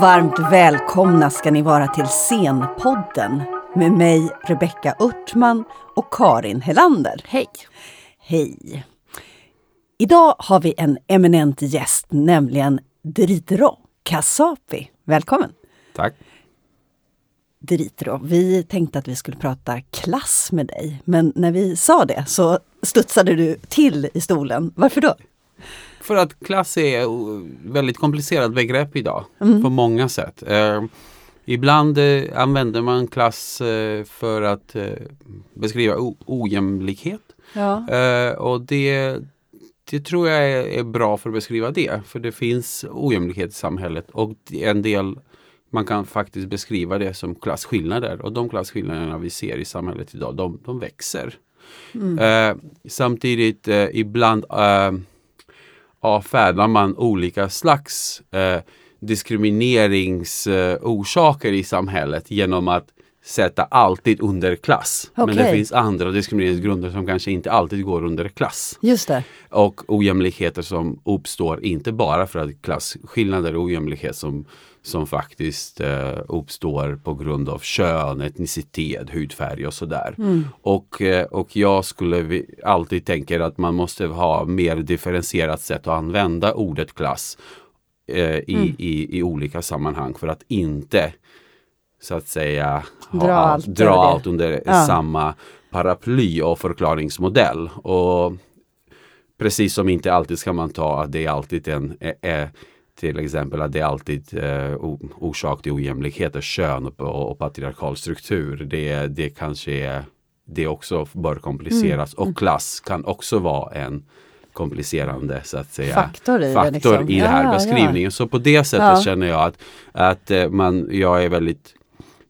Varmt välkomna ska ni vara till Scenpodden med mig Rebecka Örtman och Karin Helander. Hej! Hej! Idag har vi en eminent gäst, nämligen Dritro Kasapi. Välkommen! Tack. Dritro, vi tänkte att vi skulle prata klass med dig, men när vi sa det så studsade du till i stolen. Varför då? För att klass är ett väldigt komplicerat begrepp idag mm. på många sätt. Eh, ibland eh, använder man klass eh, för att eh, beskriva ojämlikhet. Ja. Eh, och det, det tror jag är, är, bra för att beskriva det. För det finns ojämlikhet i samhället och en del man kan faktiskt beskriva det som klasskillnader och de klasskillnaderna vi ser i samhället idag, de, de växer. Mm. Eh, samtidigt ibland avfärdar man olika slags eh, diskrimineringsorsaker eh, i samhället genom att sätta alltid under klass. Okay. Men det finns andra diskrimineringsgrunder som kanske inte alltid går under klass. Just det. Och ojämlikheter som uppstår inte bara för att klasskillnader och ojämlikhet som som faktiskt eh, uppstår på grund av kön, etnicitet, hudfärg och sådär. Mm. Och, eh, och jag skulle alltid tänka att man måste ha mer differentierat sätt att använda ordet klass eh, i, mm. i, i, olika sammanhang för att inte så att säga dra allt, dra allt under ja. samma paraply och förklaringsmodell. Och Precis som inte alltid ska man ta att det är alltid en, är, till exempel att det är alltid eh, orsak till ojämlikheter, kön och, och patriarkal struktur. Det, det kanske är, det också bör kompliceras mm. och klass kan också vara en komplicerande så att säga, faktor i, faktor liksom. i den här ja, beskrivningen. Ja. Så på det sättet ja. känner jag att, att eh, man, jag är väldigt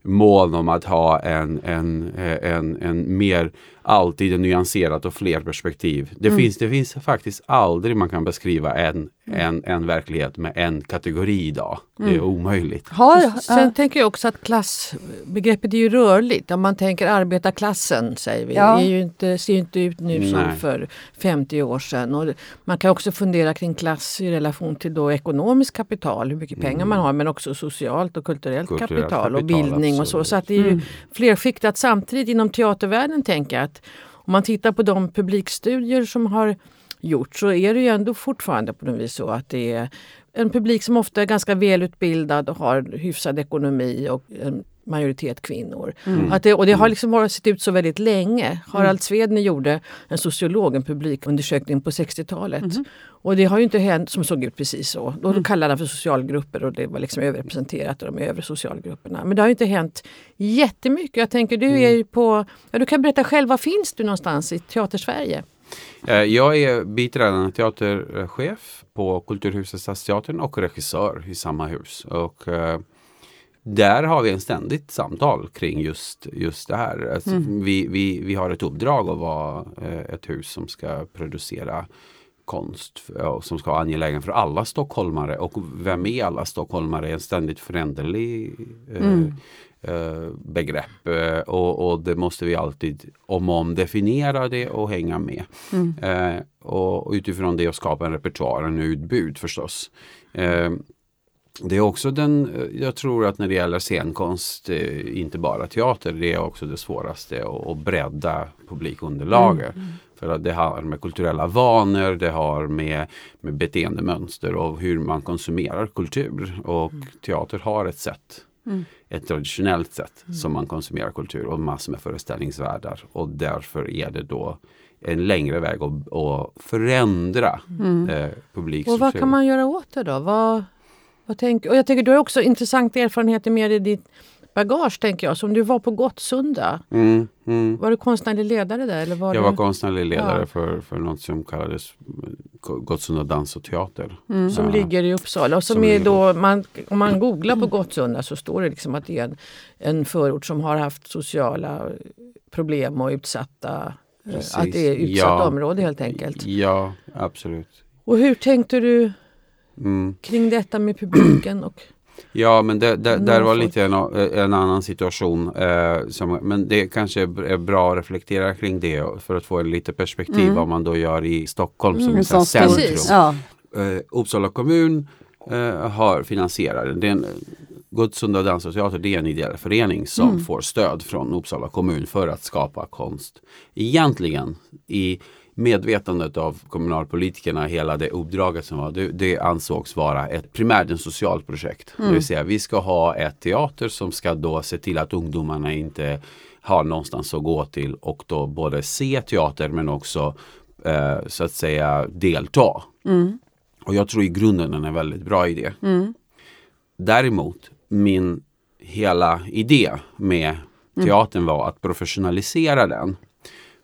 mån om att ha en, en, eh, en, en mer alltid en nyanserat och fler perspektiv. Det, mm. finns, det finns faktiskt aldrig man kan beskriva en, en, en verklighet med en kategori idag. Det är mm. omöjligt. Har, Sen tänker jag också att klassbegreppet är ju rörligt. Om man tänker arbetarklassen säger vi. Ja. Det är ju inte, ser ju inte ut nu Nej. som för 50 år sedan. Och man kan också fundera kring klass i relation till då ekonomiskt kapital, hur mycket pengar mm. man har men också socialt och kulturellt, kulturellt kapital, kapital, och bildning absolut. och så. Så att det är ju mm. flerskiktat. Samtidigt inom teatervärlden tänker jag att om man tittar på de publikstudier som har gjorts så är det ju ändå fortfarande på något vis så att det är en publik som ofta är ganska välutbildad och har hyfsad ekonomi och en majoritet kvinnor. Mm. Att det, och det har mm. liksom sett ut så väldigt länge. Harald mm. Svedner gjorde en sociolog, en publikundersökning på 60-talet. Mm. Och det har ju inte hänt som såg ut precis så. Då mm. kallade han för socialgrupper och det var liksom överrepresenterat i de övre socialgrupperna. Men det har inte hänt jättemycket. Jag tänker du är ju på, ja, du kan berätta själv, var finns du någonstans i Teatersverige? Eh, jag är biträdande teaterchef på Kulturhuset Stadsteatern och regissör i samma hus. Och, uh, där har vi en ständigt samtal kring just, just det här. Alltså, mm. vi, vi, vi har ett uppdrag att vara uh, ett hus som ska producera konst som ska vara angelägen för alla stockholmare. Och vem är alla stockholmare? En ständigt föränderlig mm. Eh, begrepp eh, och, och, det måste vi alltid om och om definiera det och hänga med. Mm. Eh, och utifrån det skapa en repertoar, en utbud förstås. Det är också den, jag tror att när det gäller scenkonst, inte bara teater, det är också det svåraste att bredda publikunderlaget. Mm. För att det har med kulturella vanor, det har med, med beteendemönster och hur man konsumerar kultur. Och mm. teater har ett sätt Mm. Ett traditionellt sätt mm. som man konsumerar kultur och massor med föreställningsvärldar. Och därför är det då en längre väg att, att förändra mm. eh, publikstrukturen. Och vad kan man göra åt det då? Vad, vad tänk, och jag tänker du har också intressant erfarenheter med i ditt bagage tänker jag. Som du var på Gottsunda. Mm, mm. Var du konstnärlig ledare där? Eller var jag du... var konstnärlig ledare ja. för, för något som kallades Gottsunda dans och teater. Mm. Som ja. ligger i Uppsala. Och som, som är då, man, om man googlar på Gottsunda så står det liksom att det är en, en förort som har haft sociala problem och utsatta Precis. Att det är utsatt ja. område helt enkelt. Ja, absolut. Och hur tänkte du mm. kring detta med publiken? Och Ja men det, det, där var lite en, en annan situation. Eh, som, men det kanske är bra att reflektera kring det för att få en lite perspektiv mm. vad man då gör i Stockholm som mm, centrum. Ja. Eh, Uppsala kommun eh, har finansierat den. Gottsunda Dans och Teater det är en ideell förening som mm. får stöd från Uppsala kommun för att skapa konst. Egentligen i medvetandet av kommunalpolitikerna, hela det uppdraget som var, det, det ansågs vara ett primärt ett socialt projekt. Mm. Det vill säga vi ska ha ett teater som ska då se till att ungdomarna inte har någonstans att gå till och då både se teater men också eh, så att säga delta. Mm. Och jag tror i grunden den är en väldigt bra idé. Mm. Däremot min hela idé med mm. teatern var att professionalisera den.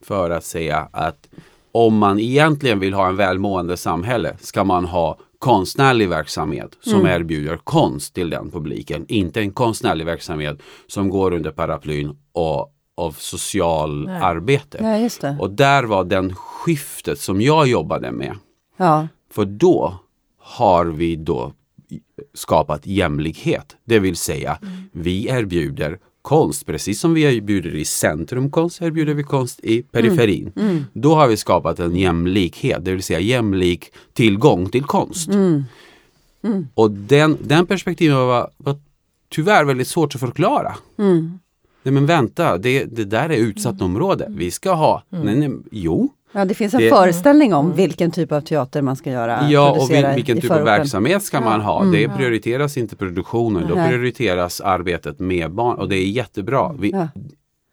För att säga att om man egentligen vill ha en välmående samhälle ska man ha konstnärlig verksamhet som mm. erbjuder konst till den publiken. Inte en konstnärlig verksamhet som går under paraplyn och av social Nej. arbete. Ja, och där var den skiftet som jag jobbade med. Ja. För då har vi då skapat jämlikhet. Det vill säga mm. vi erbjuder konst, precis som vi erbjuder i centrumkonst erbjuder vi konst i periferin. Mm. Mm. Då har vi skapat en jämlikhet, det vill säga jämlik tillgång till konst. Mm. mm. Och den, den perspektiven var, var tyvärr väldigt svårt att förklara. Mm. Nej men vänta, det, det där är utsatt område. Vi ska ha, nej, nej, jo, Ja, det finns en det, föreställning om vilken typ av teater man ska göra. Ja, och vil, vilken typ av verksamhet ska man ha. Mm. Det prioriteras inte produktionen, då prioriteras arbetet med barn och det är jättebra. Vi, ja.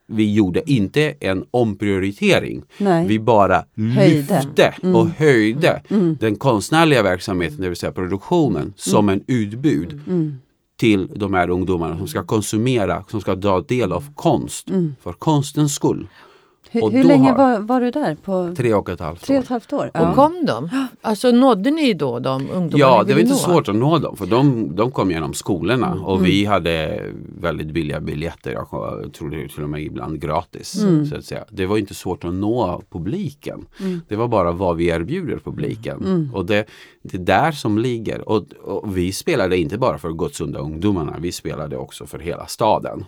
vi gjorde inte en omprioritering. Nej. Vi bara höjde. lyfte mm. och höjde mm. den konstnärliga verksamheten, det vill säga produktionen, mm. som en utbud mm. till de här ungdomarna som ska konsumera, som ska dra del av konst mm. för konstens skull. Hur, hur länge har, var, var, du där? På tre och ett halvt tre och ett halvt år. Ja. Och kom de? Alltså nådde ni då de ungdomarna Ja, det var inte nå? svårt att nå dem för de, de kom genom skolorna mm. och vi hade väldigt billiga biljetter. Jag tror det till och med ibland gratis. Mm. Så att säga. Det var inte svårt att nå publiken. Mm. Det var bara vad vi erbjuder publiken. Mm. Och det, det är där som ligger. Och, och, vi spelade inte bara för Gottsunda ungdomarna, vi spelade också för hela staden.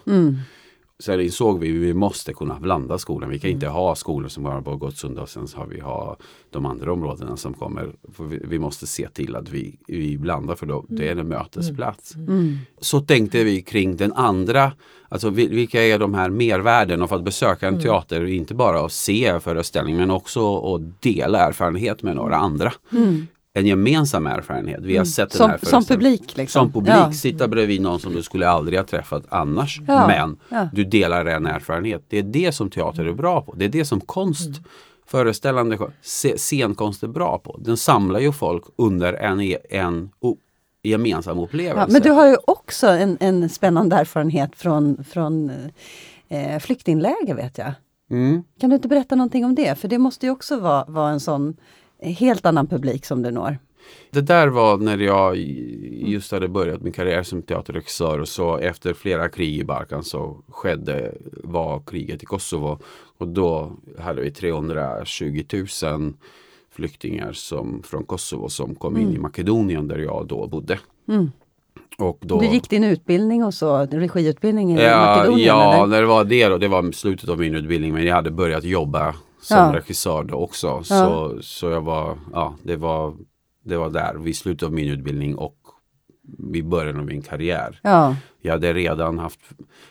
Mm. Sen insåg vi att vi måste kunna blanda skolan. Vi kan inte ha skolor som bara på Gottsunda och sen har vi ha de andra områdena som kommer. Vi, vi, måste se till att vi, vi blandar för då, det är en mötesplats. Mm. mm. Så tänkte vi kring den andra, alltså vilka är de här mervärden av att besöka en mm. teater, inte bara att se föreställningen men också att dela erfarenhet med några andra. Mm en gemensam erfarenhet. Vi har mm. sett som, den här som publik? Liksom. Som publik, ja. sitta bredvid någon som du skulle aldrig ha träffat annars. Ja. Men ja. du delar en erfarenhet. Det är det som teater är bra på. Det är det som konst, mm. föreställande scenkonst är bra på. Den samlar ju folk under en, en gemensam upplevelse. men du har ju också en, en spännande erfarenhet från, från eh, flyktingläger vet jag. Mm. Kan du inte berätta någonting om det? För det måste ju också vara, vara en sån helt annan publik som du når. Det där var när jag just hade börjat min karriär som teaterregissör och så efter flera krig i Balkan så skedde, var kriget i Kosovo och då hade vi 320 000 flyktingar som, från Kosovo som kom mm. in i Makedonien där jag då bodde. Mm. Och då, du gick din utbildning och så, regiutbildning i ja, Makedonien? Ja, eller? när det var det då, det var slutet av min utbildning men jag hade börjat jobba som ja. regissör då också. Ja. Så, så jag var, ja det var, det var där vid slutet av min utbildning och vid början av min karriär. Ja. Jag hade redan haft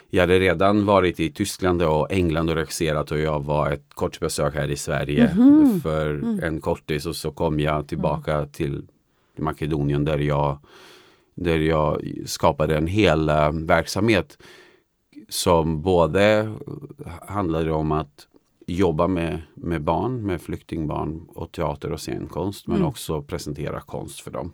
Jag hade redan varit i Tyskland och England och regisserat och jag var ett kort besök här i Sverige mm. för mm. en kortis och så kom jag tillbaka mm. till Makedonien där jag där jag skapade en hel uh, verksamhet som både handlade om att jobba med, med barn, med flyktingbarn och teater och scenkonst men mm. också presentera konst för dem.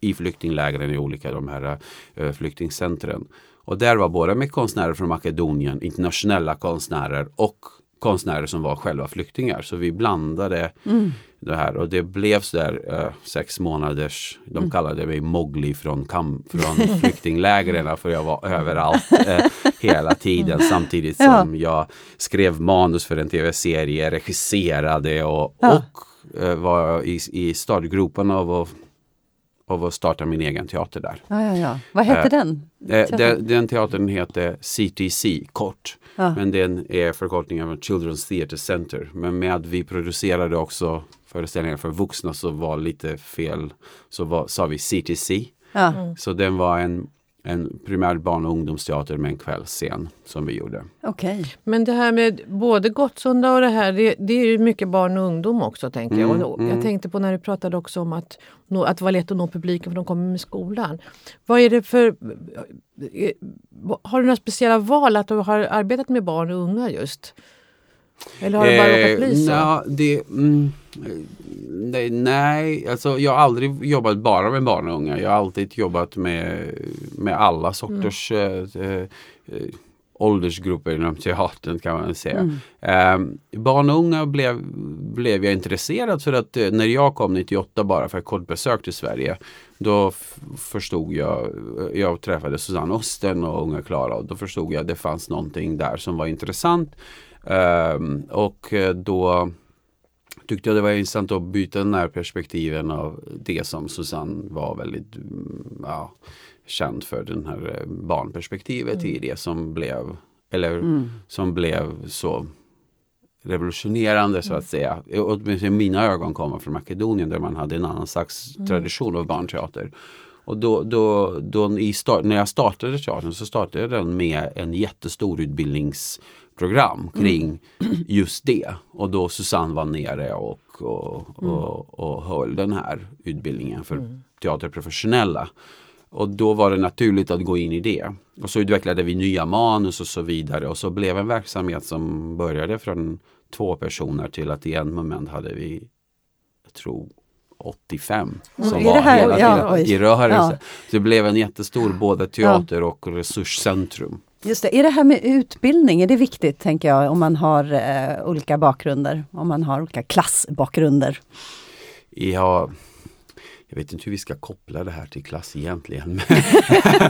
I flyktinglägren i olika de här uh, flyktingcentren. Och där var både med konstnärer från Makedonien, internationella konstnärer och konstnärer som var själva flyktingar. Så vi blandade mm. det här och det blev sådär uh, sex månaders, de mm. kallade mig Mowgli från, kam, från flyktinglägren för jag var överallt uh, hela tiden samtidigt som ja. jag skrev manus för en tv-serie, regisserade och, ja. och uh, var i, i startgropen av att av att starta min egen teater där. Ja, ja, ja. Vad hette eh, den? Eh, den? Den teatern heter CTC kort. Ja. Men den är förkortningen av Children's Theatre Center. Men med att vi producerade också föreställningar för vuxna så var lite fel. Så var, sa vi CTC. Ja. Mm. Så den var en en primärt barn och ungdomsteater med en kvällsscen som vi gjorde. Okay. Men det här med både Gottsunda och det här, det, det är ju mycket barn och ungdom också tänker mm, jag. Och jag mm. tänkte på när du pratade också om att, att det var lätt att nå publiken för de kommer med skolan. Vad är det för... Eh, har du några speciella val att du har arbetat med barn och unga just? Eller har det bara råkat bli så? Eh, det, mm, nej, nej, alltså jag har aldrig jobbat bara med barn och unga. Jag har alltid jobbat med, med alla sorters mm. eh, eh, åldersgrupper inom teatern kan man säga. Mm. Eh, barn och unga blev, blev jag intresserad för att eh, när jag kom 98 bara för ett kort besök till Sverige då förstod jag, jag träffade Susanne Osten och Unga Klara och då förstod jag att det fanns någonting där som var intressant. Um, och eh, då tyckte jag det var intressant att byta den här perspektiven av det som Susanne var väldigt mm, ja, känd för, den här eh, barnperspektivet mm. i det som blev, eller mm. som blev så revolutionerande så att säga. Åtminstone mina ögon kommer från Makedonien där man hade en annan slags mm. tradition av barnteater. Och då, då, då i start, när jag startade teatern så startade den med en jättestor utbildnings program kring mm. just det. Och då Susanne var nere och, och, mm. och, och höll den här utbildningen för mm. teaterprofessionella. Och då var det naturligt att gå in i det. Och så utvecklade vi nya manus och så vidare och så blev en verksamhet som började från två personer till att i en moment hade vi, jag tror 85 som mm. var här, hela ja, tiden i rörelse. Ja. Så det blev en jättestor både teater och resurscentrum. Just det. Är det här med utbildning, är det viktigt tänker jag om man har eh, olika bakgrunder, om man har olika klassbakgrunder? Ja, jag vet inte hur vi ska koppla det här till klass egentligen.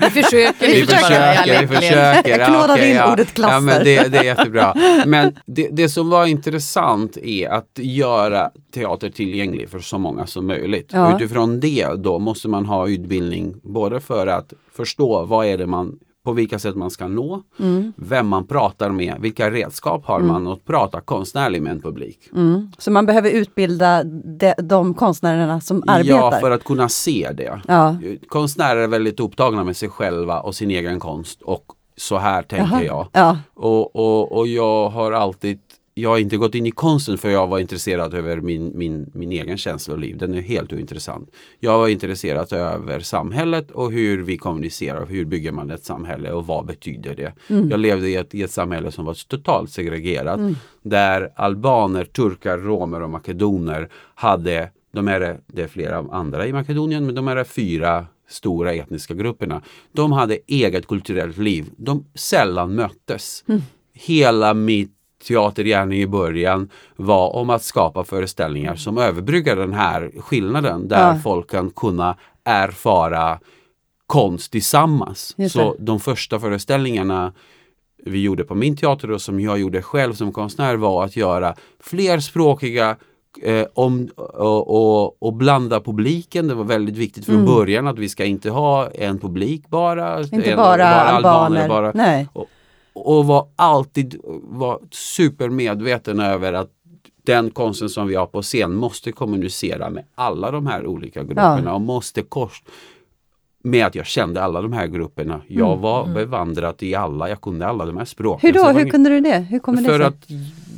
vi försöker. Vi försöker, vi försöker. Jag knådar okay, in ja. ordet klasser. Ja, men det, det är jättebra. Men det, det, som var intressant är att göra teater tillgänglig för så många som möjligt. Ja. Utifrån det då måste man ha utbildning både för att förstå vad är det man på vilka sätt man ska nå, mm. vem man pratar med, vilka redskap har mm. man att prata konstnärligt med en publik. Mm. Så man behöver utbilda de, de konstnärerna som arbetar? Ja, för att kunna se det. Ja. Konstnärer är väldigt upptagna med sig själva och sin egen konst och så här tänker Jaha. jag. Ja. Och, och, och jag har alltid jag har inte gått in i konsten för jag var intresserad över min, min, min egen känsloliv. Den är helt ointressant. Jag var intresserad över samhället och hur vi kommunicerar. Hur bygger man ett samhälle och vad betyder det? Mm. Jag levde i ett, i ett samhälle som var totalt segregerat. Mm. Där albaner, turkar, romer och makedoner hade, de är det är flera andra i Makedonien, men de är fyra stora etniska grupperna. De hade eget kulturellt liv. De sällan möttes. Mm. Hela mitt teatergärning i början var om att skapa föreställningar som överbryggar den här skillnaden där ja. folk kan kunna erfara konst tillsammans. Så de första föreställningarna vi gjorde på min teater och som jag gjorde själv som konstnär var att göra flerspråkiga eh, om, och, och, och, blanda publiken. Det var väldigt viktigt från mm. början att vi ska inte ha en publik bara. Inte en, bara, bara albaner. Bara, Nej. Och, och var alltid var supermedveten över att den konsten som vi har på scen måste kommunicera med alla de här olika grupperna ja. och måste kors med att jag kände alla de här grupperna. Jag mm. var mm. bevandrad i alla, jag kunde alla de här språken. Hur då? Hur kunde du det? Hur kommer För det att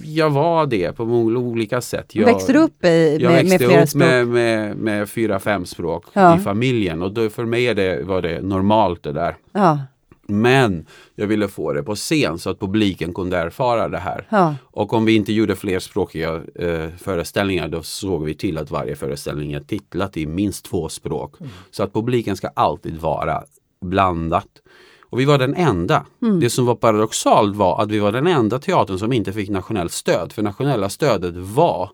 jag var det på olika sätt. Jag, växte du upp i, med, jag växte med upp med, med, med, fyra, fem språk ja. i familjen och då, för mig det, var det normalt det där. Ja. Men jag ville få det på scen så att publiken kunde erfara det här. Ja. Och om vi inte gjorde flerspråkiga eh, föreställningar då såg vi till att varje föreställning är titlat i minst två språk. Mm. Så att publiken ska alltid vara blandat. Och vi var den enda. Mm. Det som var paradoxalt var att vi var den enda teatern som inte fick nationellt stöd. För nationella stödet var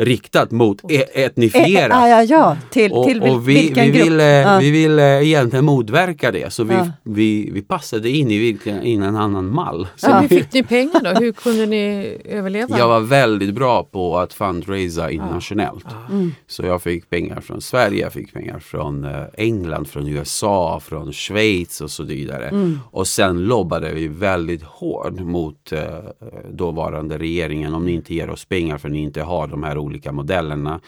riktat mot e- etnifierat. Ja, ja, ja. Till, och, till och vi, vilken vi grupp? Ville, ja. Vi ville egentligen motverka det så vi, ja. vi, vi passade in i, vilken, in en annan mall. Så ja. hur fick ni pengar då? Hur kunde ni överleva? Jag var väldigt bra på att fundraisa internationellt. Mm. Så jag fick pengar från Sverige, jag fick pengar från eh, England, från USA, från Schweiz och så vidare. Mm. Och sen lobbade vi väldigt hårt mot eh, dåvarande regeringen om ni inte ger oss pengar för ni inte har de här olika modellerna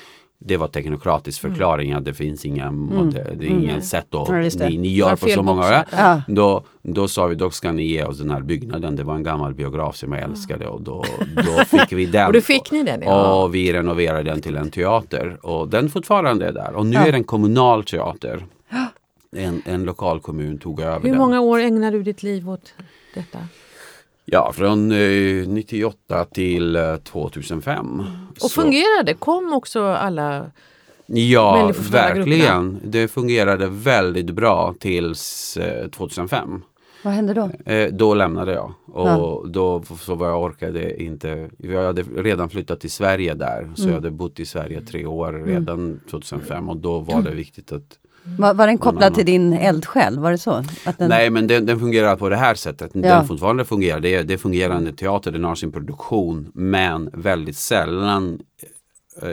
det var teknokratisk mm. förklaring mm. att det finns inga mm. det är ingen mm. sätt att ni, ni gör på så många ja. då, då sa vi då ska ni ge oss den här byggnaden. Det var en gammal biograf som jag älskade och då, då fick vi den. och då fick ni den? Ja. Och vi renoverade den till en teater och den fortfarande är där och nu ja. är det en kommunal teater. En, en lokal kommun tog över Hur den. många år ägnar du ditt liv åt detta? Ja, från eh, 98 till eh, 2005. Och så. fungerade? Kom också alla Ja, verkligen. Grupperna? Det fungerade väldigt bra tills eh, 2005. Vad hände då? Eh, då lämnade jag och ja. då så var jag orkade inte. Jag hade redan flyttat till Sverige där så mm. jag hade bott i Sverige tre år redan mm. 2005 och då var det viktigt att var, var den kopplad till din eldsjäl? Var det så? Den... Nej men den, den, fungerar på det här sättet. Ja. Den fortfarande fungerar. Det är, det är fungerande teater, den har sin produktion men väldigt sällan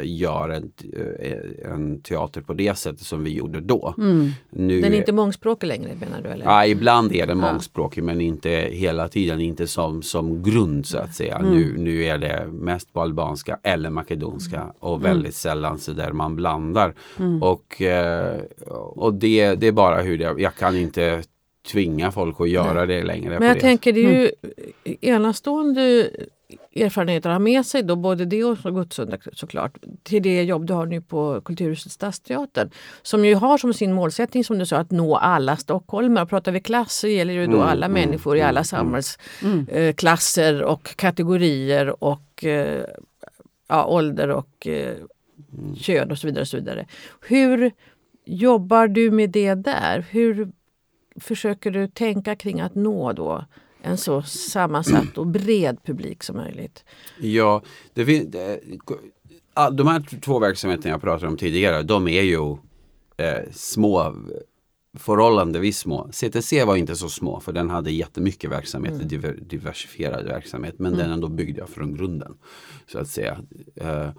gör en, eh, en teater på det sättet som vi gjorde då. Mm. Nu, den är inte mångspråkig längre menar du? Eller? Ja, ibland är den mångspråkig men inte hela tiden, inte som, som grund så att säga. Mm. Nu, nu är det mest på albanska eller makedonska mm. och väldigt mm. sällan så där man blandar. Mm. Och, eh, och det, det är bara hur det jag kan inte tvinga folk att göra Nej. det längre. Men jag tänker det är ju mm. enastående erfarenheter har med sig, då, både det och Gottsunda såklart, till det jobb du har nu på Kulturhuset Stadsteatern. Som ju har som sin målsättning som du sa att nå alla stockholmare. Pratar vi klass så gäller det ju då mm, alla mm, människor i mm, alla mm. samhällsklasser mm. eh, och kategorier och eh, ja, ålder och eh, kön och så vidare. och så vidare. Hur jobbar du med det där? Hur försöker du tänka kring att nå då en så sammansatt och bred publik som möjligt. Ja, det finns, de här två verksamheterna jag pratade om tidigare, de är ju eh, små förhållandevis små. CTC var inte så små för den hade jättemycket verksamhet, mm. diver, diversifierad verksamhet men mm. den ändå byggde jag från grunden. Så att säga. Eh,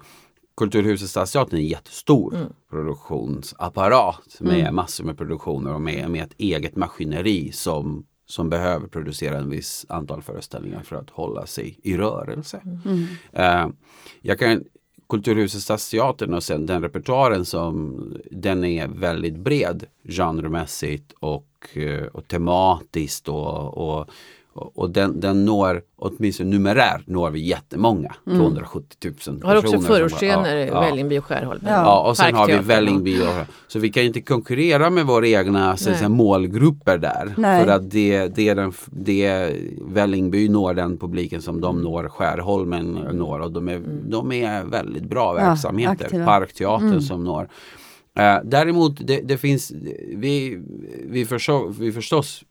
Kulturhuset Stadsteatern är en jättestor mm. produktionsapparat med mm. massor med produktioner och med, med ett eget maskineri som som behöver producera en viss antal föreställningar för att hålla sig i rörelse. Mm. Uh, jag kan, Kulturhuset Stadsteatern och sen den repertoaren som den är väldigt bred genremässigt och, eh, och tematiskt och, och och den, den når, åtminstone numerär, når vi jättemånga. Mm. 270 000 personer. Har också förortsscener, ja, Vällingby och Skärholmen. Ja. ja, och sen har vi Vällingby. Och, så vi kan inte konkurrera med våra egna säga, målgrupper där. Nej. För att det, det är den, det, Vällingby når den publiken som de når Skärholmen når. Och de är, mm. de är väldigt bra verksamheter. Ja, Parkteatern mm. som når. Uh, däremot det, det, finns, vi, vi, förstå, vi förstås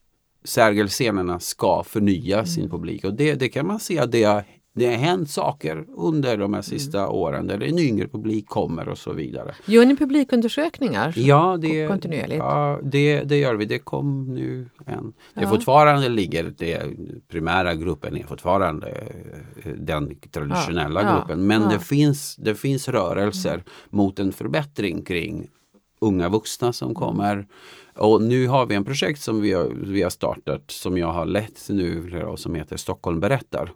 särgelscenerna ska förnya mm. sin publik. Och det, det kan man se att det har, det har hänt saker under de här sista mm. åren där en yngre publik kommer och så vidare. Gör ni publikundersökningar ja, det, kontinuerligt? Ja, det, det gör vi. Det kom nu en. Det ja. fortfarande ligger, det primära gruppen är fortfarande eh, den traditionella ja, gruppen. Men Det, finns, det finns rörelser mm. mot en förbättring kring unga vuxna som kommer och nu har vi en projekt som vi har, vi har startat som jag har lett nu som heter Stockholm berättar.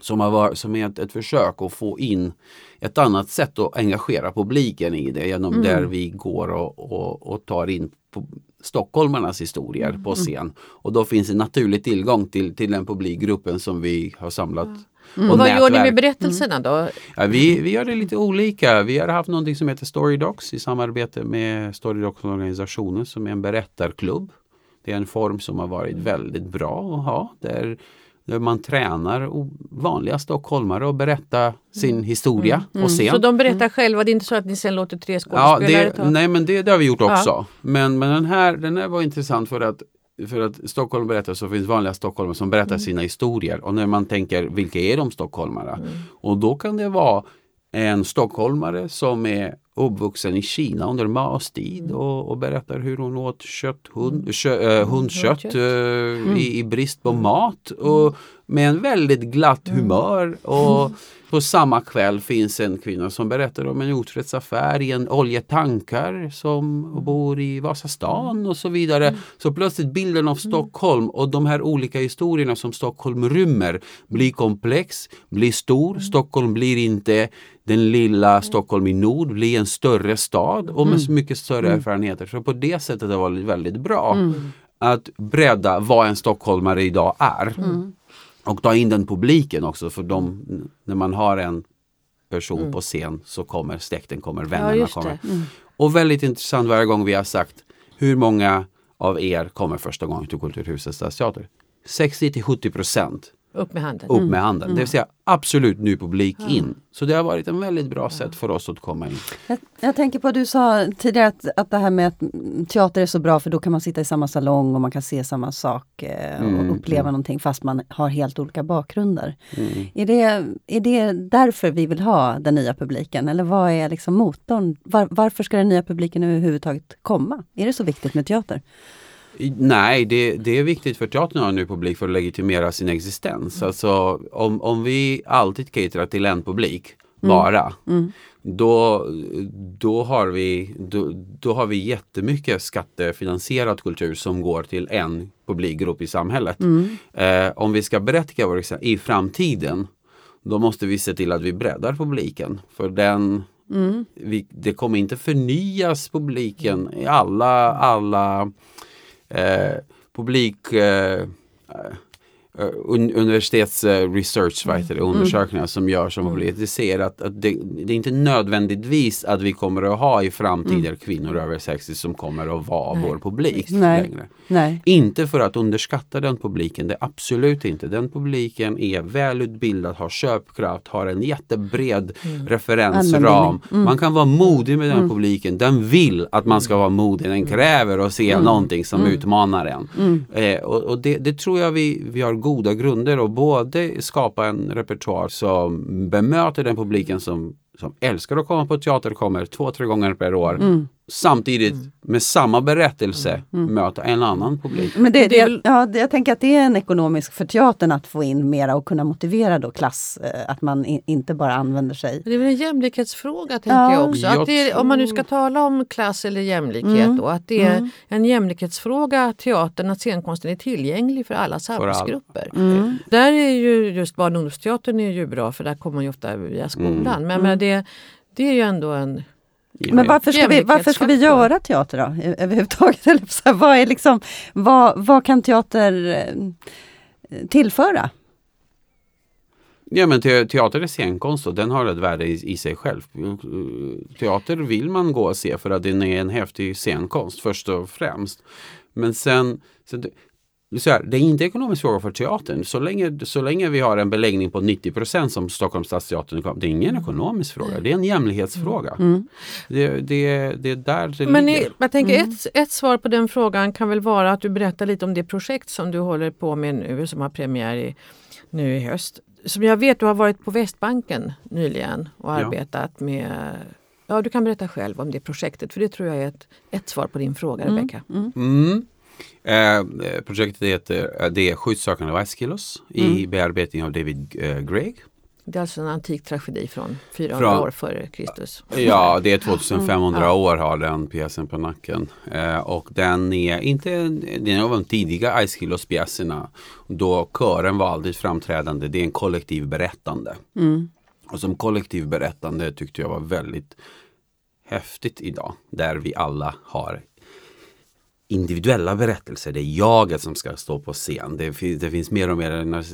Som, har varit, som är ett, ett försök att få in ett annat sätt att engagera publiken i det genom mm. där vi går och, och, och tar in på stockholmarnas historier på mm. scen. Och då finns en naturlig tillgång till, till den publikgruppen som vi har samlat Mm. Och vad nätverk. gör ni med berättelserna då? Mm. Ja, vi, vi gör det lite olika. Vi har haft någonting som heter Storydocs i samarbete med Storydocs-organisationen som är en berättarklubb. Det är en form som har varit väldigt bra att ha. Där, där man tränar vanliga stockholmare att berätta sin mm. historia mm. på scen. Så de berättar själva, det är inte så att ni sen låter tre skådespelare ja, det, Nej men det, det, har vi gjort också. Ja. Men, men den här den här var intressant för att för att Stockholm berättar så finns vanliga stockholmare som berättar mm. sina historier. Och när man tänker vilka är de stockholmare? Mm. Och då kan det vara en stockholmare som är uppvuxen i Kina under Maos tid mm. och, och, berättar hur hon åt kött, hund, mm. kö, äh, hundkött äh, mm. i, i, brist på mat och med en väldigt glatt humör. Och på samma kväll finns en kvinna som berättar om en otrohetsaffär i en oljetankar som bor i Vasastan och så vidare. Så plötsligt bilden av Stockholm och de här olika historierna som Stockholm rymmer blir komplex, blir stor. Stockholm blir inte den lilla Stockholm i nord blir en större stad och med mm. mycket större mm. erfarenheter. Så på det sättet har det varit väldigt bra mm. att bredda vad en stockholmare idag är. Mm. Och ta in den publiken också för de, när man har en person mm. på scen så kommer släkten, kommer vännerna. Ja, kommer. Mm. Och väldigt intressant varje gång vi har sagt hur många av er kommer första gången till Kulturhuset Stadsteater? 60 till 70 procent upp med handen. Upp med mm. handen. Mm. Det vill säga absolut ny publik in. Så det har varit en väldigt bra sätt för oss att komma in. Jag, jag tänker på, du sa tidigare att, att det här med att teater är så bra för då kan man sitta i samma salong och man kan se samma sak eh, och mm. uppleva mm. någonting fast man har helt olika bakgrunder. Mm. Är, det, är det därför vi vill ha den nya publiken? Eller vad är liksom motorn? Var, varför ska den nya publiken överhuvudtaget komma? Är det så viktigt med teater? Nej, det, det, är viktigt för teatern att ha en ny publik för att legitimera sin existens. Mm. Alltså, om, om vi alltid caterar till en publik mm. bara, mm. Då, då, har vi, då, då har vi jättemycket skattefinansierad kultur som går till en publikgrupp i samhället. Mm. Eh, om vi ska berättiga vår i framtiden, då måste vi se till att vi breddar publiken. För den, mm. vi, det kommer inte förnyas publiken i alla, alla Eh, publik eh, eh, Uh, universitets uh, research, vad heter det, mm. undersökningar som görs om. Det ser att, det, det, är inte nödvändigtvis att vi kommer att ha i framtiden mm. kvinnor över 60 som kommer att vara Nej. vår publik Nej. längre. Nej. Inte för att underskatta den publiken, det är absolut inte. Den publiken är välutbildad, har köpkraft, har en jättebred mm. referensram. Mm. Man kan vara modig med den mm. publiken. Den vill att man ska vara modig. Den kräver att se mm. någonting som mm. utmanar en. Mm. Eh, och, och det, det, tror jag vi, vi har goda grunder och både skapa en repertoar som bemöter den publiken som, som älskar att komma på teater, kommer två, tre gånger per år. Mm samtidigt mm. med samma berättelse mm. mm. möta en annan publik. Men det, det, ja, jag tänker att det är en ekonomisk för teatern att få in mera och kunna motivera då klass, eh, att man in, inte bara använder sig. Det är väl en jämlikhetsfråga tänker ja. jag också. Att det, om man nu ska tala om klass eller jämlikhet mm. då, att det är mm. en jämlikhetsfråga teatern, att scenkonsten är tillgänglig för alla samhällsgrupper. Mm. Där är ju just barn och ungdomsteatern är ju bra för där kommer man ju ofta via skolan. Men, men det, det är ju ändå en men varför ska, vi, varför ska vi göra teater då överhuvudtaget? Eller vad, är liksom, vad, vad kan teater eh, tillföra? Ja men te teater är scenkonst och den har ett värde i, i, sig själv. Teater vill man gå och se för att den är en häftig scenkonst först och främst. Men sen, sen så här, det är inte ekonomisk fråga för teatern. Så länge, så länge vi har en beläggning på 90% som Stockholms stadsteater, det är ingen ekonomisk fråga. Det är en jämlikhetsfråga. Mm. mm. Det, det, det är där det Men ligger. jag tänker mm. ett, ett svar på den frågan kan väl vara att du berättar lite om det projekt som du håller på med nu som har premiär i, nu i höst. Som jag vet, du har varit på Västbanken nyligen och arbetat ja. med Ja, du kan berätta själv om det projektet för det tror jag är ett, ett svar på din fråga, mm. Rebecka. Mm. Eh, projektet heter Det är Skyddssökande av Aeschylus mm. i bearbetning av David eh, Gregg. Det är alltså en antik tragedi från 400 från, år före Kristus. Ja, det är 2500 mm. år har den pjäsen på nacken. Eh, och den är inte den är av de tidiga Aeschylus-pjäserna. Då kören var alltid framträdande. Det är en kollektiv berättande. Mm. Och som kollektiv berättande tyckte jag var väldigt häftigt idag. Där vi alla har individuella berättelser. Det är jaget som ska stå på scen. Det, det finns mer och mer,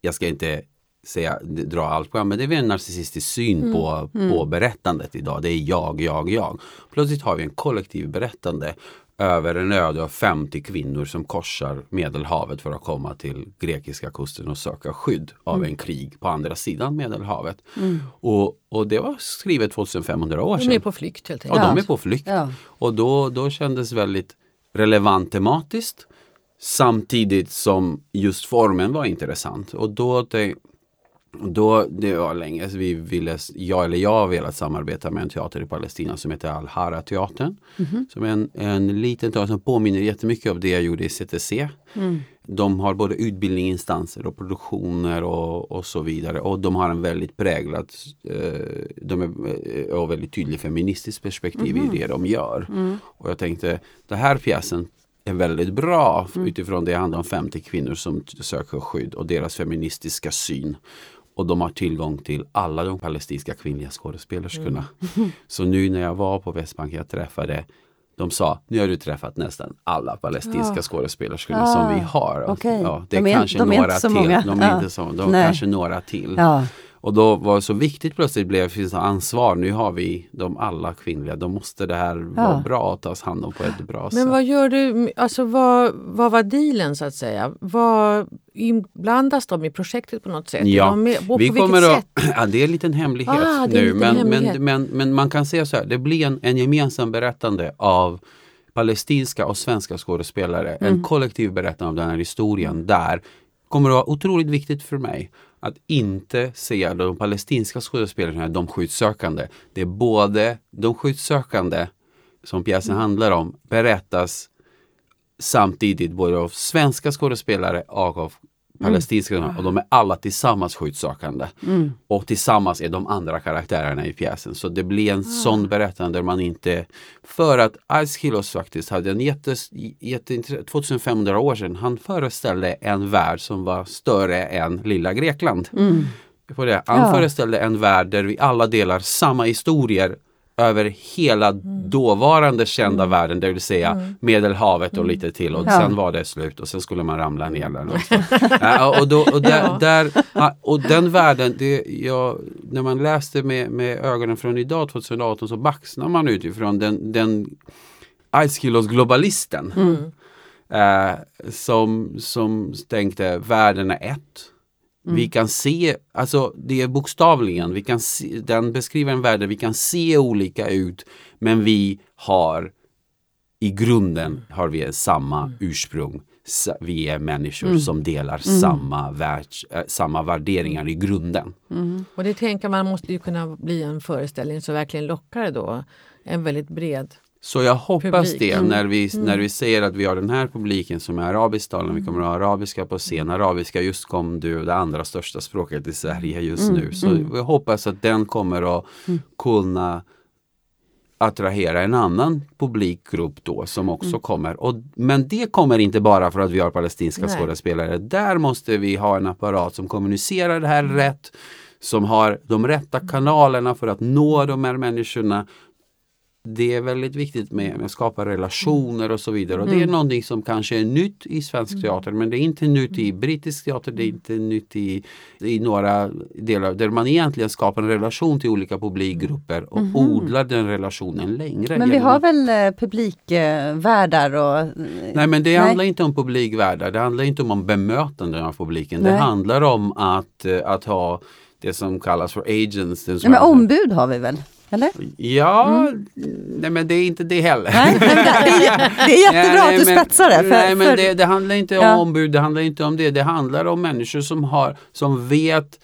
jag ska inte säga, dra allt på men det är en narcissistisk syn mm. på, mm. på berättandet idag. Det är jag, jag, jag. Plötsligt har vi en kollektiv berättande över en öde av 50 kvinnor som korsar Medelhavet för att komma till grekiska kusten och söka skydd av mm. en krig på andra sidan Medelhavet. Mm. Och, och det var skrivet 2500 år sedan. De är på flykt helt enkelt. Ja, de är på flykt. Ja. Och då, då kändes väldigt relevant tematiskt samtidigt som just formen var intressant. Och då då, det var länge, vi ville, jag eller jag har velat samarbeta med en teater i Palestina som heter Al-Hara-teatern. Mm. Som är en, en liten teater som påminner jättemycket av det jag gjorde i CTC. Mm. De har både utbildningsinstanser och produktioner och, och så vidare. Och de har en väldigt präglad, eh, de är och eh, väldigt tydlig feministisk perspektiv mm. i det de gör. Mm. Och jag tänkte, den här pjäsen är väldigt bra mm. utifrån det handlar om 50 kvinnor som söker skydd och deras feministiska syn. Och de har tillgång till alla de palestinska kvinnliga skådespelerskorna. Mm. Så nu när jag var på Västbanken, jag träffade de sa, nu har du träffat nästan alla palestinska ja. skådespelerskorna ja. som vi har. Okay. Ja, det är de är, kanske de är några till. Många. De är ja. inte så, de kanske några till. Och då var det så viktigt plötsligt blev finns ansvar. Nu har vi de alla kvinnliga. Då måste det här ja. vara bra att tas hand om på ett bra Men sätt. Men vad gör du, alltså vad, vad var dealen så att säga? Vad, inblandas de i projektet på något sätt? Ja, med, vi kommer att, ja, det är en liten hemlighet ah, nu. Men, hemlighet. Men, men, men, man kan säga så här, det blir en, en gemensam berättande av palestinska och svenska skådespelare. Mm. En kollektiv berättande av den här historien där kommer att vara otroligt viktigt för mig att inte se de palestinska skådespelarna, de skyddssökande. Det är både de skyddssökande som pjäsen mm. handlar om berättas samtidigt både av svenska skådespelare och av. palestinska mm. och de är alla tillsammans skyddssökande. Mm. Och tillsammans är de andra karaktärerna i pjäsen. Så det blir en mm. sån berättande där man inte... För att Aeschylus faktiskt hade en jättes, jätte, 2500 år sedan, han föreställde en värld som var större än lilla Grekland. Mm. På det. Han ja. föreställde en värld där vi alla delar samma historier över hela mm. dåvarande kända mm. världen, det vill säga mm. Medelhavet och mm. lite till och ja. sen var det slut och sen skulle man ramla ner där. och, då, och, där, ja. där, och den världen, det, ja, när man läste med, med ögonen från idag 2018 så baxnar man utifrån den, den Aeschylus globalisten. Uh, som, som tänkte världen är ett. Mm. Vi kan se, alltså det är bokstavligen, vi kan se, den beskriver en värld där vi kan se olika ut men vi har i grunden har vi samma mm. ursprung. Vi är människor mm. som delar mm. samma, världs, äh, samma värderingar i grunden. Mm. Och det tänker man måste ju kunna bli en föreställning som verkligen lockar då. En väldigt bred så jag hoppas Publik. det mm. när, vi, mm. när vi säger att vi har den här publiken som är arabisktalande, mm. vi kommer att ha arabiska på scen. Arabiska just kom du, det andra största språket i Sverige just mm. nu. Så mm. jag hoppas att den kommer att mm. kunna attrahera en annan publikgrupp då som också kommer. Och, men det kommer inte bara för att vi har palestinska skådespelare. Där måste vi ha en apparat som kommunicerar det här rätt som har de rätta kanalerna för att nå de här människorna det är väldigt viktigt med, att skapa relationer och så vidare. Och Det är mm. någonting som kanske är nytt i svensk mm. teater men det är inte nytt i brittisk teater, det är inte nytt i, i några delar där man egentligen skapar en relation till olika publikgrupper och mm. odlar den relationen längre. Men vi har väl eh, publikvärdar och... Eh, nej men det nej. handlar inte om publikvärdar, det handlar inte om bemötande av publiken. Nej. Det handlar om att, eh, att ha det som kallas för agents. Nej, men ombud har vi väl? Eller? Ja, mm. nej men det är inte det heller. Nej, det, är, det är jättebra nej, att du men, spetsar det. För, nej men för... Det, det, handlar inte om ja. ombud, det handlar inte om det. Det handlar om människor som, har, som vet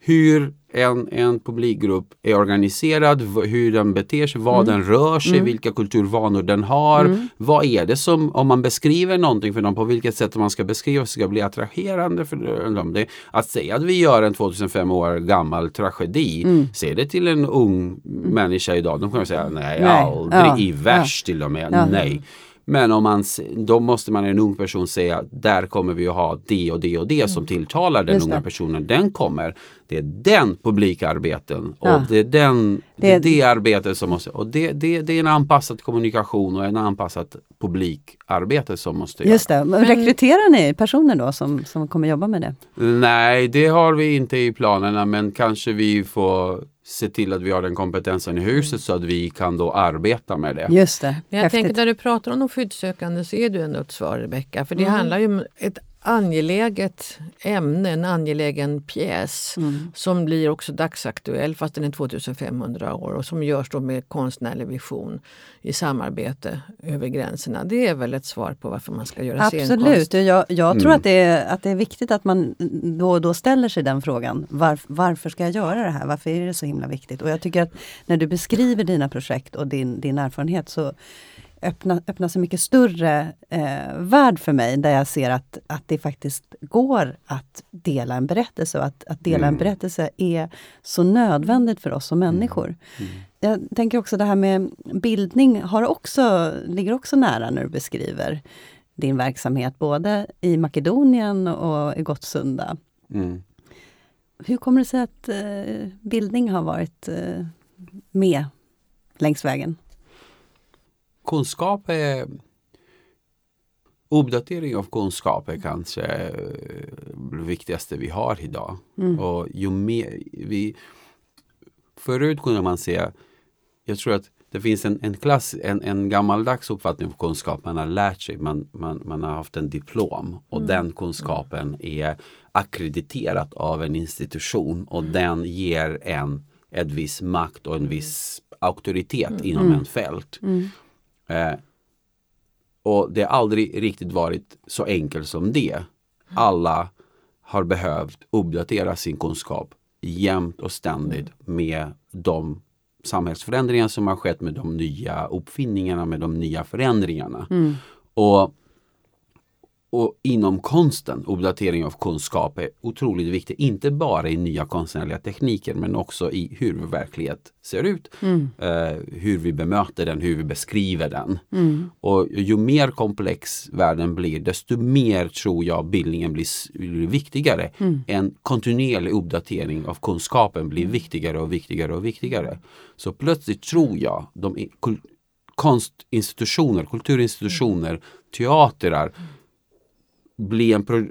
hur en, en publikgrupp är organiserad, hur den beter sig, vad mm. den rör sig, mm. vilka kulturvanor den har. Mm. Vad är det som, om man beskriver någonting för dem, på vilket sätt man ska beskriva ska bli attraherande för dem. Det, att säga att vi gör en 2005 år gammal tragedi, mm. säg det till en ung människa idag, de kommer säga nej, nej. aldrig ja. i vers ja. till och med, ja. nej. Men om man, då måste man en ung person säga där kommer vi att ha det och det och det som mm. tilltalar den unga personen. Den kommer. Det är den publikarbeten och ja. det är den, det, är det arbetet som måste, och det, det, det är en anpassad kommunikation och en anpassad publikarbete som måste Just det, men rekryterar ni personer då som, som kommer jobba med det? Nej, det har vi inte i planerna men kanske vi får se till att vi har den kompetensen i huset så att vi kan då arbeta med det. Just det. Men jag Häftigt. tänker när du pratar om de skyddssökande så är du ändå ett svar Rebecka. För det mm. handlar ju om ett angeläget ämne, en angelägen pjäs mm. som blir också dagsaktuell fast den är 2500 år och som görs då med konstnärlig vision i samarbete över gränserna. Det är väl ett svar på varför man ska göra Absolut. scenkonst? Absolut, jag, jag tror mm. att, det är, att det är viktigt att man då och då ställer sig den frågan. Var, varför ska jag göra det här? Varför är det så himla viktigt? Och jag tycker att när du beskriver dina projekt och din, din erfarenhet så öppna, öppna så mycket större eh, värld för mig där jag ser att, att det faktiskt går att dela en berättelse och att, att dela mm. en berättelse är så nödvändigt för oss som mm. människor. Mm. Jag tänker också det här med bildning har också, ligger också nära när du beskriver din verksamhet både i Makedonien och i Gottsunda. Mm. Hur kommer det sig att eh, bildning har varit eh, med längs vägen? Kunskap är Uppdatering av kunskap är kanske det viktigaste vi har idag. Mm. Och ju mer vi, förut kunde man säga, jag tror att det finns en, en, klass, en, en gammaldags uppfattning av kunskap. Man har lärt sig, man, man, man har haft en diplom och mm. den kunskapen är akkrediterat av en institution och mm. den ger en ett viss makt och en viss auktoritet mm. inom en fält. Eh, och det har aldrig riktigt varit så enkelt som det. Alla har behövt uppdatera sin kunskap jämt och ständigt med de samhällsförändringar som har skett med de nya uppfinningarna, med de nya förändringarna. Mm. Och och inom konsten, uppdatering av kunskap är otroligt viktigt. Inte bara i nya konstnärliga tekniker men också i hur vår verklighet ser ut. Mm. Uh, hur vi bemöter den, hur vi beskriver den. Mm. Och ju mer komplex världen blir desto mer tror jag bildningen blir, blir viktigare. Mm. En kontinuerlig uppdatering av kunskapen blir viktigare och viktigare och viktigare. Så plötsligt tror jag de konstinstitutioner, kulturinstitutioner, teatrar bli en pro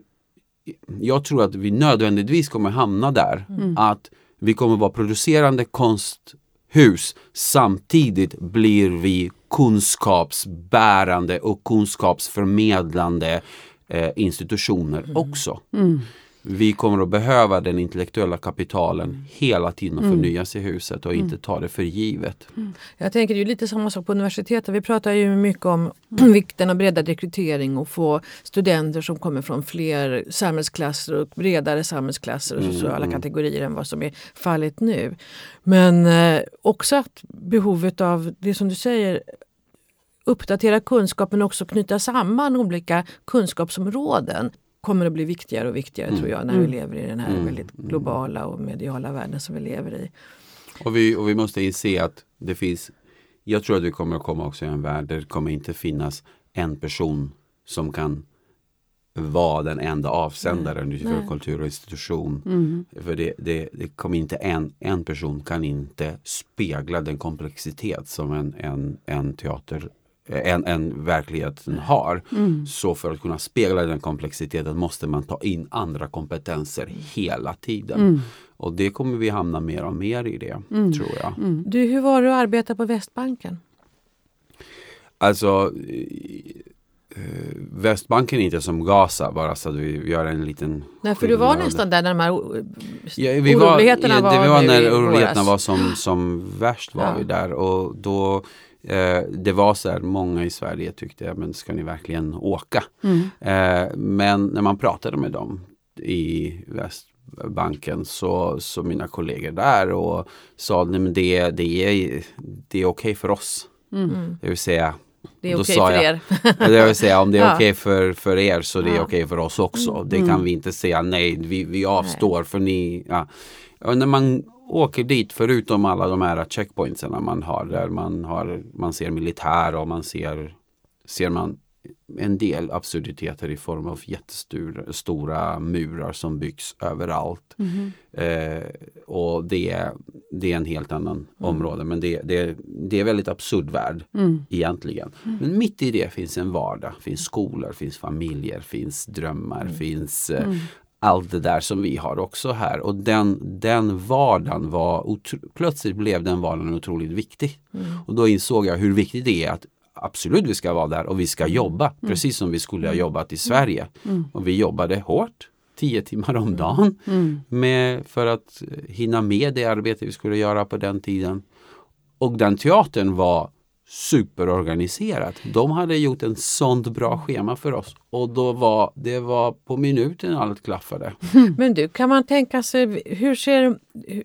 jag tror att vi nödvändigtvis kommer hamna där. Mm. Att vi kommer vara producerande konsthus samtidigt blir vi kunskapsbärande och kunskapsförmedlande eh, institutioner mm. också. Mm vi kommer att behöva den intellektuella kapitalen hela tiden och mm. förnya sig i huset och inte mm. ta det för givet. Mm. Jag tänker det är lite samma sak på universitetet. Vi pratar ju mycket om vikten av breddad rekrytering och få studenter som kommer från fler samhällsklasser och bredare samhällsklasser och sociala mm. kategorier än vad som är fallet nu. Men eh, också att behovet av det som du säger uppdatera kunskap men också knyta samman olika kunskapsområden kommer att bli viktigare och viktigare mm. tror jag när vi mm. lever i den här mm. väldigt globala och mediala världen som vi lever i. Och vi, och vi måste inse att det finns Jag tror att vi kommer att komma också i en värld där det kommer inte finnas en person som kan vara den enda avsändaren mm. för kultur och institution. Mm. För det, det, det kommer inte en, en person kan inte spegla den komplexitet som en, en, en teater än, än verkligheten har. Mm. Så för att kunna spegla den komplexiteten måste man ta in andra kompetenser hela tiden. Mm. Och det kommer vi hamna mer och mer i det, mm. tror jag. Mm. Du, hur var det att arbeta på Västbanken? Alltså eh, Västbanken är inte som Gaza bara så att vi gör en liten Nej för du var nästan där när de här ja, vi var, ja, det var, var när oroligheterna var som, som värst var ja. vi där och då Eh, det var så här, många i Sverige tyckte, men ska ni verkligen åka? Mm. Eh, men när man pratade med dem i Västbanken så, så mina kollegor där och sa, nej men det, det är, det är okej okay för oss. Mm. Det vill säga det är okej okay för er. det vill säga om det är ja. okej okay för, för er så det är okej okay för oss också. Mm. Det kan vi inte säga nej, vi, vi avstår nej. för ni. Ja. Och när man åker dit förutom alla de här checkpointsen man har där man, har, man ser militär och man ser, ser man en del absurditeter i form av jättestora murar som byggs överallt. Mm. Eh, och det, det är en helt annan mm. område men det, det, det är väldigt absurd värld mm. egentligen. Mm. Men mitt i det finns en vardag, finns skolor, finns familjer, finns drömmar, mm. finns eh, mm allt det där som vi har också här. Och den, den vardagen var, plötsligt blev den vardagen otroligt viktig. Mm. Och då insåg jag hur viktigt det är att absolut vi ska vara där och vi ska mm. jobba mm. precis som vi skulle ha jobbat i Sverige. Mm. Och vi jobbade hårt, tio timmar om dagen med, för att hinna med det arbete vi skulle göra på den tiden. Och den teatern var superorganiserat. De hade gjort en sånt bra schema för oss och då var det var på minuten allt klaffade. Men du, kan man tänka sig, hur, ser,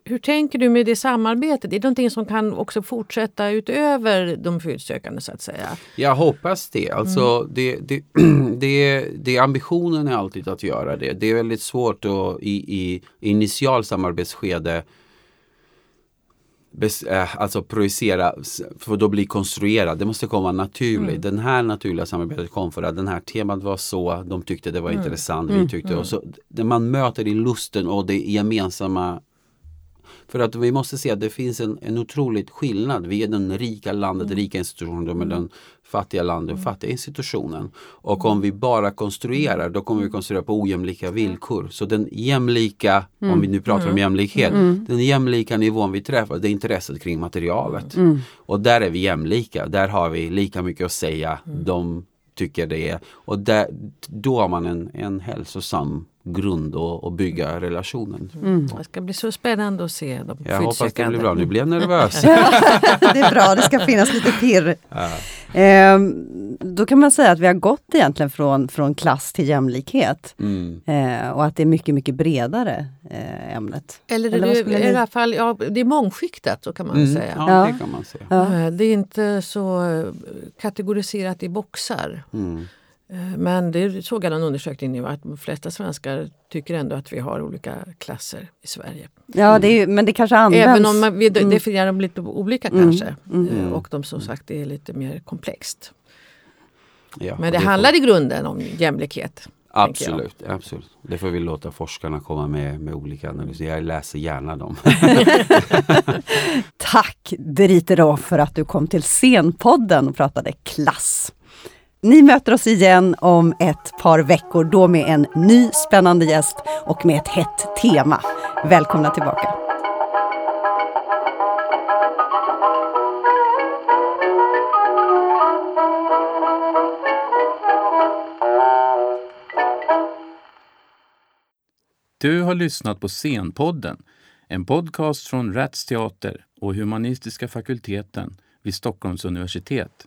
hur tänker du med det samarbetet? Är det någonting som kan också fortsätta utöver de skyddssökande så att säga? Jag hoppas det. Alltså, mm. det, det, det, det, ambitionen är alltid att göra det. Det är väldigt svårt att i, i initial samarbetsskede alltså projicera, för då blir konstruerad. Det måste komma naturligt. Mm. Den här naturliga samarbetet kom för att den här temat var så, de tyckte det var mm. intressant, vi mm. tyckte mm. och så. Man möter i lusten och det gemensamma för att vi måste se att det finns en, en otrolig skillnad. Vi är den rika landet, mm. rika institutionen, de är mm. den fattiga landet och mm. fattiga institutionen. Och om vi bara konstruerar, då kommer vi konstruera på ojämlika villkor. Så den jämlika, mm. om vi nu pratar mm. om jämlikhet, mm. den jämlika nivån vi träffar, det är intresset kring materialet. Och där är vi jämlika, där har vi lika mycket att säga. De tycker det är. Och där, då har man en, en hälsosam grund och, och bygga relationen. Mm. Det ska bli så spännande att se de Jag hoppas det blir bra. Nu blir jag nervös. det är bra, det ska finnas lite pirr. Ja. Eh, då kan man säga att vi har gått egentligen från, från klass till jämlikhet. Mm. Eh, och att det är mycket, mycket bredare eh, ämnet. Eller, Eller det, i alla fall, ja, det är mångskiktat så kan man mm. säga. Ja, ja, det kan man säga. Ja. Eh, det är inte så eh, kategoriserat i boxar. Mm. Eh, men det såg jag en undersökning nu att de flesta svenskar tycker ändå att vi har olika klasser i Sverige. Ja, det är, men det kanske används... Även om man, vi mm. definierar dem lite olika mm. kanske. Mm. Mm. Och de som sagt är lite mer komplext. Ja, men det, det handlar får... i grunden om jämlikhet. Absolut, absolut. Det får vi låta forskarna komma med, med olika analyser. Jag läser gärna dem. Tack Derito för att du kom till Scenpodden och pratade klass. Ni möter oss igen om ett par veckor, då med en ny spännande gäst och med ett hett tema. Välkomna tillbaka! Du har lyssnat på Scenpodden, en podcast från Rats Teater och Humanistiska fakulteten vid Stockholms universitet.